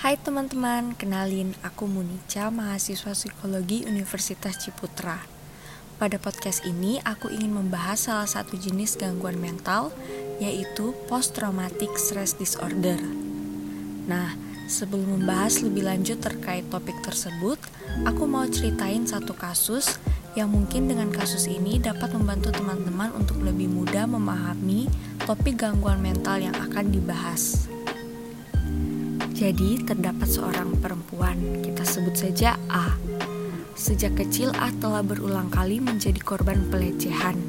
Hai teman-teman, kenalin aku Munica, mahasiswa psikologi Universitas Ciputra. Pada podcast ini, aku ingin membahas salah satu jenis gangguan mental, yaitu post-traumatic stress disorder. Nah, sebelum membahas lebih lanjut terkait topik tersebut, aku mau ceritain satu kasus yang mungkin dengan kasus ini dapat membantu teman-teman untuk lebih mudah memahami topik gangguan mental yang akan dibahas. Jadi, terdapat seorang perempuan, kita sebut saja A. Sejak kecil, A telah berulang kali menjadi korban pelecehan,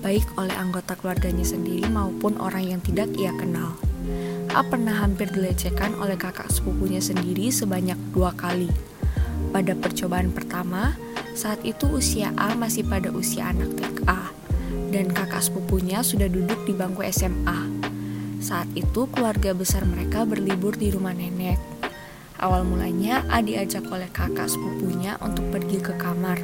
baik oleh anggota keluarganya sendiri maupun orang yang tidak ia kenal. A pernah hampir dilecehkan oleh kakak sepupunya sendiri sebanyak dua kali. Pada percobaan pertama, saat itu usia A masih pada usia anak TK, dan kakak sepupunya sudah duduk di bangku SMA. Saat itu keluarga besar mereka berlibur di rumah nenek. Awal mulanya A diajak oleh kakak sepupunya untuk pergi ke kamar.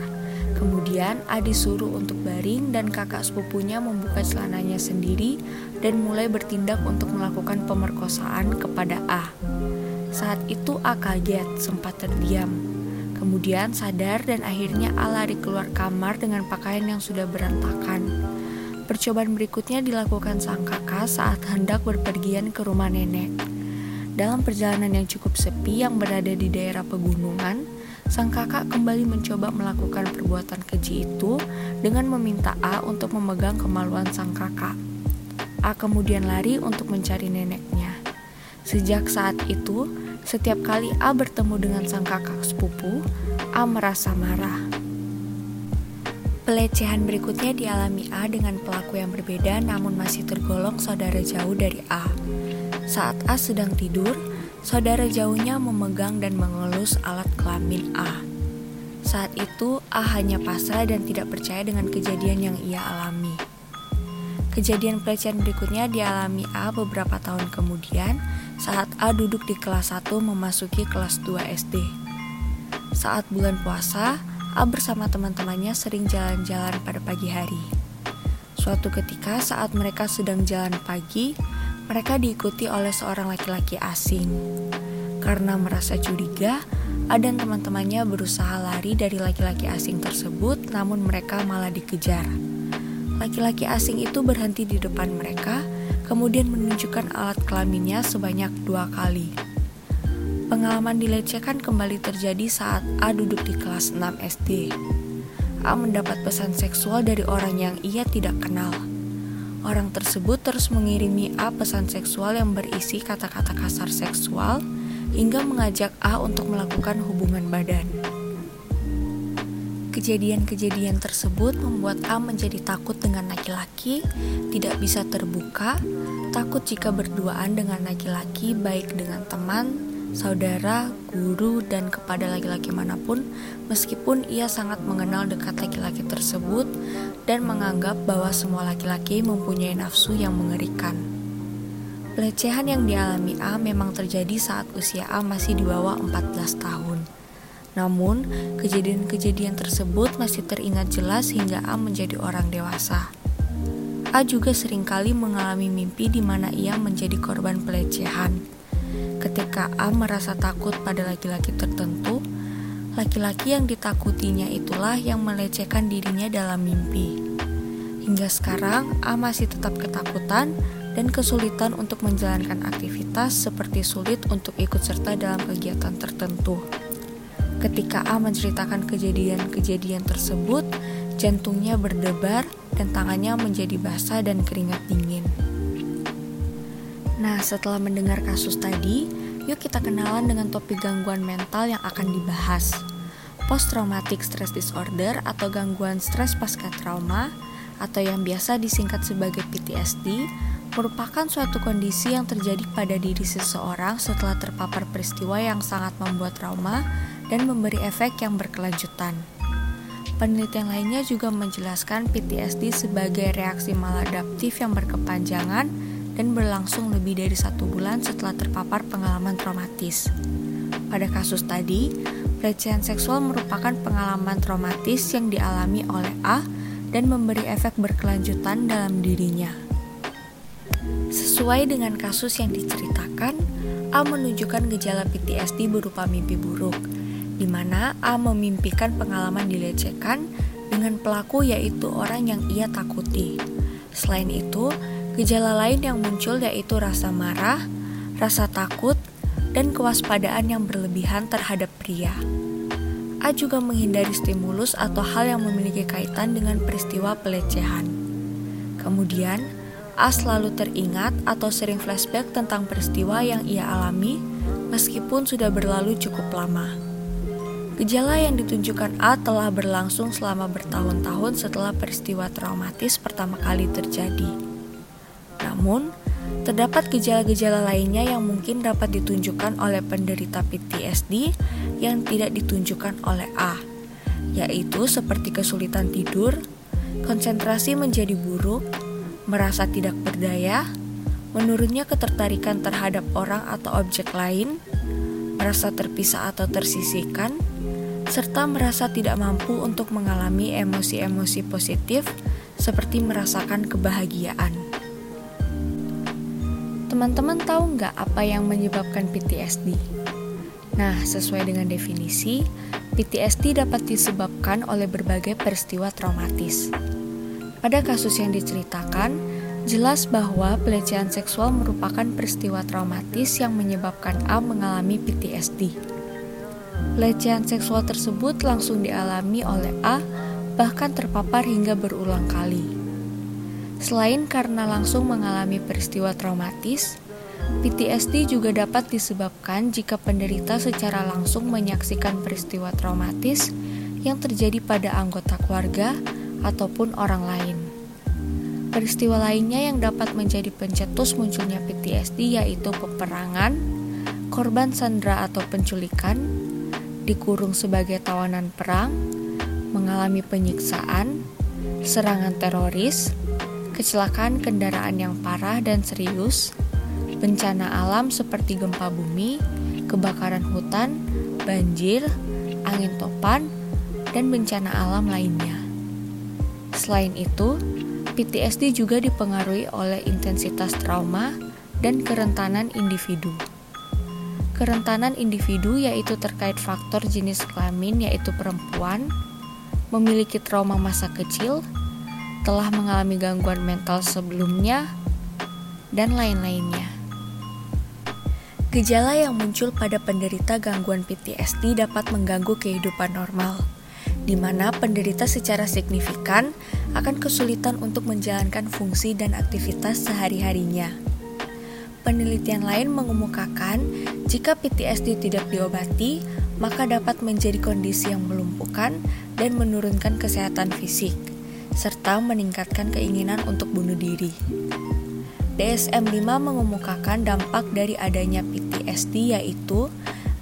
Kemudian A disuruh untuk baring dan kakak sepupunya membuka celananya sendiri dan mulai bertindak untuk melakukan pemerkosaan kepada A. Saat itu A kaget, sempat terdiam. Kemudian sadar dan akhirnya A lari keluar kamar dengan pakaian yang sudah berantakan. Percobaan berikutnya dilakukan sang kakak saat hendak berpergian ke rumah nenek. Dalam perjalanan yang cukup sepi yang berada di daerah pegunungan, sang kakak kembali mencoba melakukan perbuatan keji itu dengan meminta A untuk memegang kemaluan sang kakak. A kemudian lari untuk mencari neneknya. Sejak saat itu, setiap kali A bertemu dengan sang kakak sepupu, A merasa marah. Pelecehan berikutnya dialami A dengan pelaku yang berbeda namun masih tergolong saudara jauh dari A. Saat A sedang tidur, saudara jauhnya memegang dan mengelus alat kelamin A. Saat itu A hanya pasrah dan tidak percaya dengan kejadian yang ia alami. Kejadian pelecehan berikutnya dialami A beberapa tahun kemudian saat A duduk di kelas 1 memasuki kelas 2 SD. Saat bulan puasa, A bersama teman-temannya sering jalan-jalan pada pagi hari. Suatu ketika saat mereka sedang jalan pagi, mereka diikuti oleh seorang laki-laki asing. Karena merasa curiga, A dan teman-temannya berusaha lari dari laki-laki asing tersebut, namun mereka malah dikejar. Laki-laki asing itu berhenti di depan mereka, kemudian menunjukkan alat kelaminnya sebanyak dua kali. Pengalaman dilecehkan kembali terjadi saat A duduk di kelas 6 SD. A mendapat pesan seksual dari orang yang ia tidak kenal. Orang tersebut terus mengirimi A pesan seksual yang berisi kata-kata kasar seksual hingga mengajak A untuk melakukan hubungan badan. Kejadian-kejadian tersebut membuat A menjadi takut dengan laki-laki, tidak bisa terbuka, takut jika berduaan dengan laki-laki, baik dengan teman, saudara, guru, dan kepada laki-laki mana pun, meskipun ia sangat mengenal dekat laki-laki tersebut dan menganggap bahwa semua laki-laki mempunyai nafsu yang mengerikan. Pelecehan yang dialami A memang terjadi saat usia A masih di bawah 14 tahun. Namun, kejadian-kejadian tersebut masih teringat jelas hingga A menjadi orang dewasa. A juga sering kali mengalami mimpi di mana ia menjadi korban pelecehan. Ketika A merasa takut pada laki-laki tertentu, laki-laki yang ditakutinya itulah yang melecehkan dirinya dalam mimpi. Hingga sekarang, A masih tetap ketakutan dan kesulitan untuk menjalankan aktivitas seperti sulit untuk ikut serta dalam kegiatan tertentu. Ketika A menceritakan kejadian-kejadian tersebut, jantungnya berdebar dan tangannya menjadi basah dan keringat dingin. Nah, setelah mendengar kasus tadi, yuk kita kenalan dengan topik gangguan mental yang akan dibahas. Post Traumatic Stress Disorder atau gangguan stres pasca trauma atau yang biasa disingkat sebagai PTSD merupakan suatu kondisi yang terjadi pada diri seseorang setelah terpapar peristiwa yang sangat membuat trauma dan memberi efek yang berkelanjutan. Penelitian lainnya juga menjelaskan PTSD sebagai reaksi maladaptif yang berkepanjangan dan berlangsung lebih dari satu bulan setelah terpapar pengalaman traumatis. Pada kasus tadi, pelecehan seksual merupakan pengalaman traumatis yang dialami oleh A dan memberi efek berkelanjutan dalam dirinya. Sesuai dengan kasus yang diceritakan, A menunjukkan gejala PTSD berupa mimpi buruk, di mana A memimpikan pengalaman dilecehkan dengan pelaku yaitu orang yang ia takuti. Selain itu, gejala lain yang muncul yaitu rasa marah, rasa takut, dan kewaspadaan yang berlebihan terhadap pria. A juga menghindari stimulus atau hal yang memiliki kaitan dengan peristiwa pelecehan. Kemudian, A selalu teringat atau sering flashback tentang peristiwa yang ia alami meskipun sudah berlalu cukup lama. Gejala yang ditunjukkan A telah berlangsung selama bertahun-tahun setelah peristiwa traumatis pertama kali terjadi. Namun, Terdapat gejala-gejala lainnya yang mungkin dapat ditunjukkan oleh penderita PTSD yang tidak ditunjukkan oleh A, yaitu seperti kesulitan tidur, konsentrasi menjadi buruk, merasa tidak berdaya, menurunnya ketertarikan terhadap orang atau objek lain, merasa terpisah atau tersisihkan, serta merasa tidak mampu untuk mengalami emosi-emosi positif seperti merasakan kebahagiaan. Teman-teman tahu nggak apa yang menyebabkan PTSD? Nah, sesuai dengan definisi, PTSD dapat disebabkan oleh berbagai peristiwa traumatis. Pada kasus yang diceritakan, jelas bahwa pelecehan seksual merupakan peristiwa traumatis yang menyebabkan A mengalami PTSD. Pelecehan seksual tersebut langsung dialami oleh A, bahkan terpapar hingga berulang kali. Selain karena langsung mengalami peristiwa traumatis, PTSD juga dapat disebabkan jika penderita secara langsung menyaksikan peristiwa traumatis yang terjadi pada anggota keluarga ataupun orang lain. Peristiwa lainnya yang dapat menjadi pencetus munculnya PTSD yaitu peperangan, korban sandera atau penculikan, dikurung sebagai tawanan perang, mengalami penyiksaan, serangan teroris, kecelakaan kendaraan yang parah dan serius, bencana alam seperti gempa bumi, kebakaran hutan, banjir, angin topan, dan bencana alam lainnya. Selain itu, PTSD juga dipengaruhi oleh intensitas trauma dan kerentanan individu. Kerentanan individu yaitu terkait faktor jenis kelamin yaitu perempuan, memiliki trauma masa kecil, telah mengalami gangguan mental sebelumnya, dan lain-lainnya. Gejala yang muncul pada penderita gangguan PTSD dapat mengganggu kehidupan normal, di mana penderita secara signifikan akan kesulitan untuk menjalankan fungsi dan aktivitas sehari-harinya. Penelitian lain mengemukakan jika PTSD tidak diobati, maka dapat menjadi kondisi yang melumpuhkan dan menurunkan kesehatan fisik serta meningkatkan keinginan untuk bunuh diri. DSM-5 mengemukakan dampak dari adanya PTSD yaitu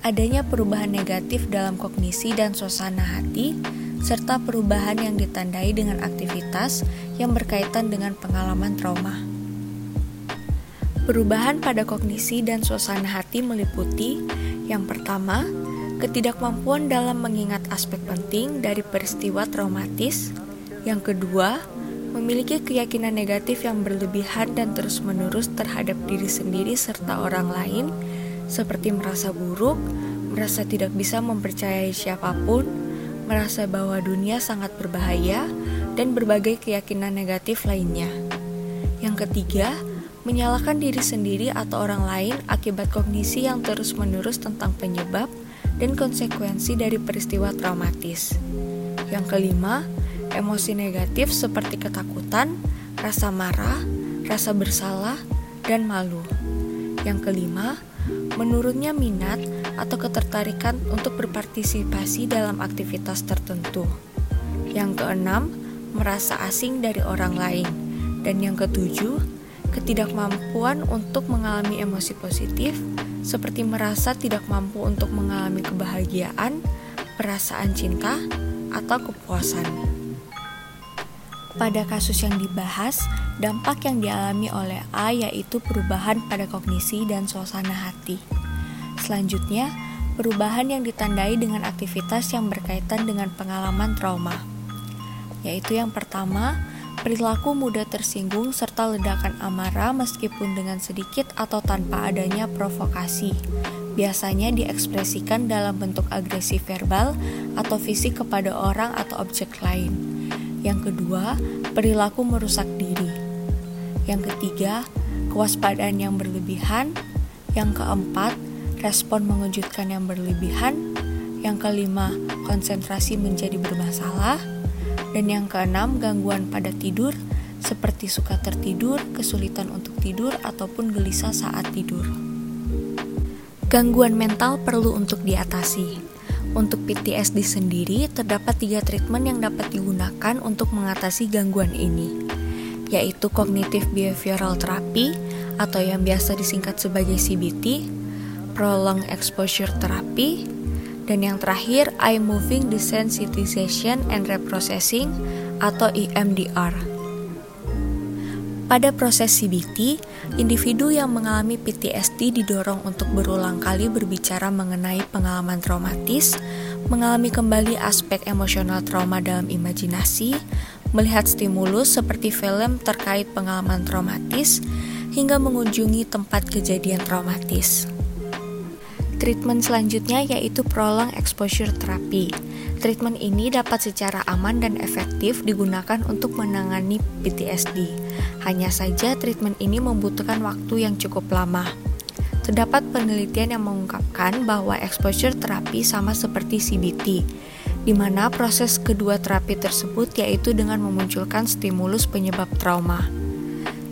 adanya perubahan negatif dalam kognisi dan suasana hati, serta perubahan yang ditandai dengan aktivitas yang berkaitan dengan pengalaman trauma. Perubahan pada kognisi dan suasana hati meliputi yang pertama, ketidakmampuan dalam mengingat aspek penting dari peristiwa traumatis, yang kedua, memiliki keyakinan negatif yang berlebihan dan terus-menerus terhadap diri sendiri serta orang lain, seperti merasa buruk, merasa tidak bisa mempercayai siapa pun, merasa bahwa dunia sangat berbahaya, dan berbagai keyakinan negatif lainnya. Yang ketiga, menyalahkan diri sendiri atau orang lain akibat kognisi yang terus-menerus tentang penyebab dan konsekuensi dari peristiwa traumatis. Yang kelima, Emosi negatif seperti ketakutan, rasa marah, rasa bersalah, dan malu. Yang kelima, menurunnya minat atau ketertarikan untuk berpartisipasi dalam aktivitas tertentu. Yang keenam, merasa asing dari orang lain. Dan yang ketujuh, ketidakmampuan untuk mengalami emosi positif, seperti merasa tidak mampu untuk mengalami kebahagiaan, perasaan cinta, atau kepuasan. Pada kasus yang dibahas, dampak yang dialami oleh A yaitu perubahan pada kognisi dan suasana hati. Selanjutnya, perubahan yang ditandai dengan aktivitas yang berkaitan dengan pengalaman trauma, yaitu yang pertama, perilaku mudah tersinggung serta ledakan amarah meskipun dengan sedikit atau tanpa adanya provokasi. Biasanya diekspresikan dalam bentuk agresi verbal atau fisik kepada orang atau objek lain. Yang kedua, perilaku merusak diri. Yang ketiga, kewaspadaan yang berlebihan. Yang keempat, respon mengejutkan yang berlebihan. Yang kelima, konsentrasi menjadi bermasalah. Dan yang keenam, gangguan pada tidur seperti suka tertidur, kesulitan untuk tidur, ataupun gelisah saat tidur. Gangguan mental perlu untuk diatasi. Untuk PTSD sendiri, terdapat tiga treatment yang dapat digunakan untuk mengatasi gangguan ini, yaitu Cognitive Behavioral Therapy atau yang biasa disingkat sebagai CBT, Prolonged Exposure Therapy, dan yang terakhir Eye Moving Desensitization and Reprocessing atau EMDR. Pada proses CBT, individu yang mengalami PTSD didorong untuk berulang kali berbicara mengenai pengalaman traumatis, mengalami kembali aspek emosional trauma dalam imajinasi, melihat stimulus seperti film terkait pengalaman traumatis, hingga mengunjungi tempat kejadian traumatis. Treatment selanjutnya yaitu prolong exposure therapy. Treatment ini dapat secara aman dan efektif digunakan untuk menangani PTSD. Hanya saja treatment ini membutuhkan waktu yang cukup lama. Terdapat penelitian yang mengungkapkan bahwa exposure terapi sama seperti CBT, di mana proses kedua terapi tersebut yaitu dengan memunculkan stimulus penyebab trauma.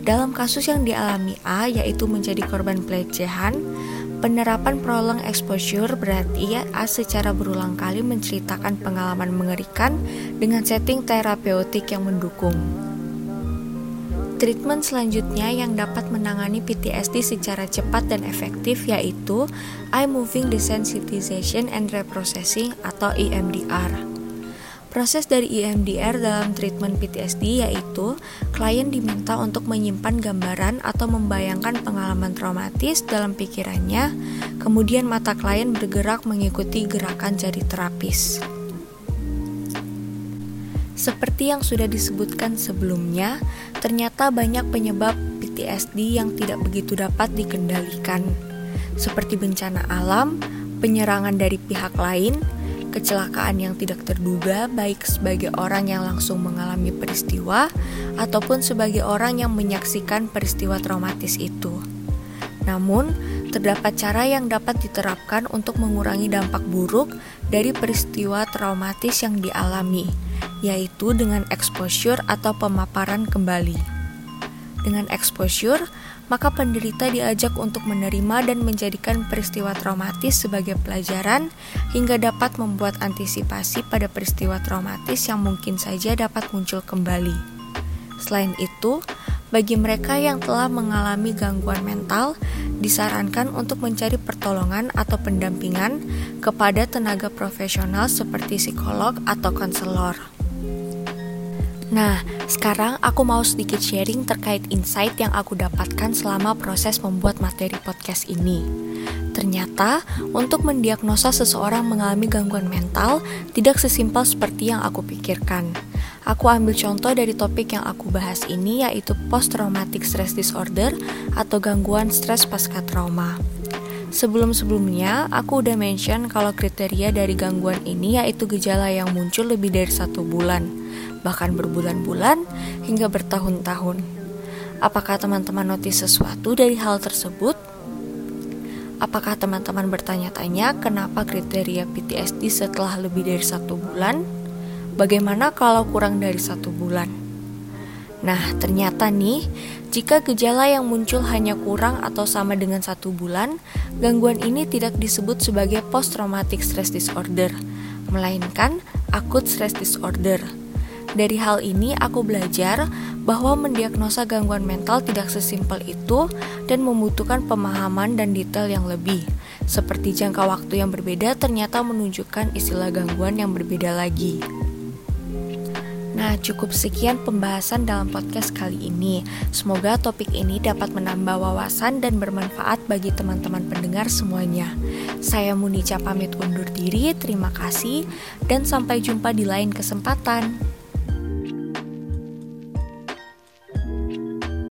Dalam kasus yang dialami A, yaitu menjadi korban pelecehan, Penerapan prolong exposure berarti ya A secara berulang kali menceritakan pengalaman mengerikan dengan setting terapeutik yang mendukung. Treatment selanjutnya yang dapat menangani PTSD secara cepat dan efektif yaitu Eye Moving Desensitization and Reprocessing atau EMDR. Proses dari EMDR dalam treatment PTSD yaitu klien diminta untuk menyimpan gambaran atau membayangkan pengalaman traumatis dalam pikirannya, kemudian mata klien bergerak mengikuti gerakan jari terapis. Seperti yang sudah disebutkan sebelumnya, ternyata banyak penyebab PTSD yang tidak begitu dapat dikendalikan, seperti bencana alam, penyerangan dari pihak lain, kecelakaan yang tidak terduga, baik sebagai orang yang langsung mengalami peristiwa ataupun sebagai orang yang menyaksikan peristiwa traumatis itu. Namun, terdapat cara yang dapat diterapkan untuk mengurangi dampak buruk dari peristiwa traumatis yang dialami, yaitu dengan exposure atau pemaparan kembali. Dengan exposure, maka penderita diajak untuk menerima dan menjadikan peristiwa traumatis sebagai pelajaran hingga dapat membuat antisipasi pada peristiwa traumatis yang mungkin saja dapat muncul kembali. Selain itu, bagi mereka yang telah mengalami gangguan mental, disarankan untuk mencari pertolongan atau pendampingan kepada tenaga profesional seperti psikolog atau konselor. Nah, sekarang aku mau sedikit sharing terkait insight yang aku dapatkan selama proses membuat materi podcast ini. Ternyata, untuk mendiagnosa seseorang mengalami gangguan mental tidak sesimpel seperti yang aku pikirkan. Aku ambil contoh dari topik yang aku bahas ini yaitu post traumatic stress disorder atau gangguan stres pasca trauma. Sebelum-sebelumnya, aku udah mention kalau kriteria dari gangguan ini yaitu gejala yang muncul lebih dari satu bulan bahkan berbulan-bulan hingga bertahun-tahun. Apakah teman-teman notice sesuatu dari hal tersebut? Apakah teman-teman bertanya-tanya kenapa kriteria PTSD setelah lebih dari satu bulan? Bagaimana kalau kurang dari satu bulan? Nah, ternyata nih, jika gejala yang muncul hanya kurang atau sama dengan satu bulan, gangguan ini tidak disebut sebagai post-traumatic stress disorder, melainkan acute stress disorder dari hal ini, aku belajar bahwa mendiagnosa gangguan mental tidak sesimpel itu dan membutuhkan pemahaman dan detail yang lebih. Seperti jangka waktu yang berbeda ternyata menunjukkan istilah gangguan yang berbeda lagi. Nah, cukup sekian pembahasan dalam podcast kali ini. Semoga topik ini dapat menambah wawasan dan bermanfaat bagi teman-teman pendengar semuanya. Saya Munica pamit undur diri, terima kasih, dan sampai jumpa di lain kesempatan.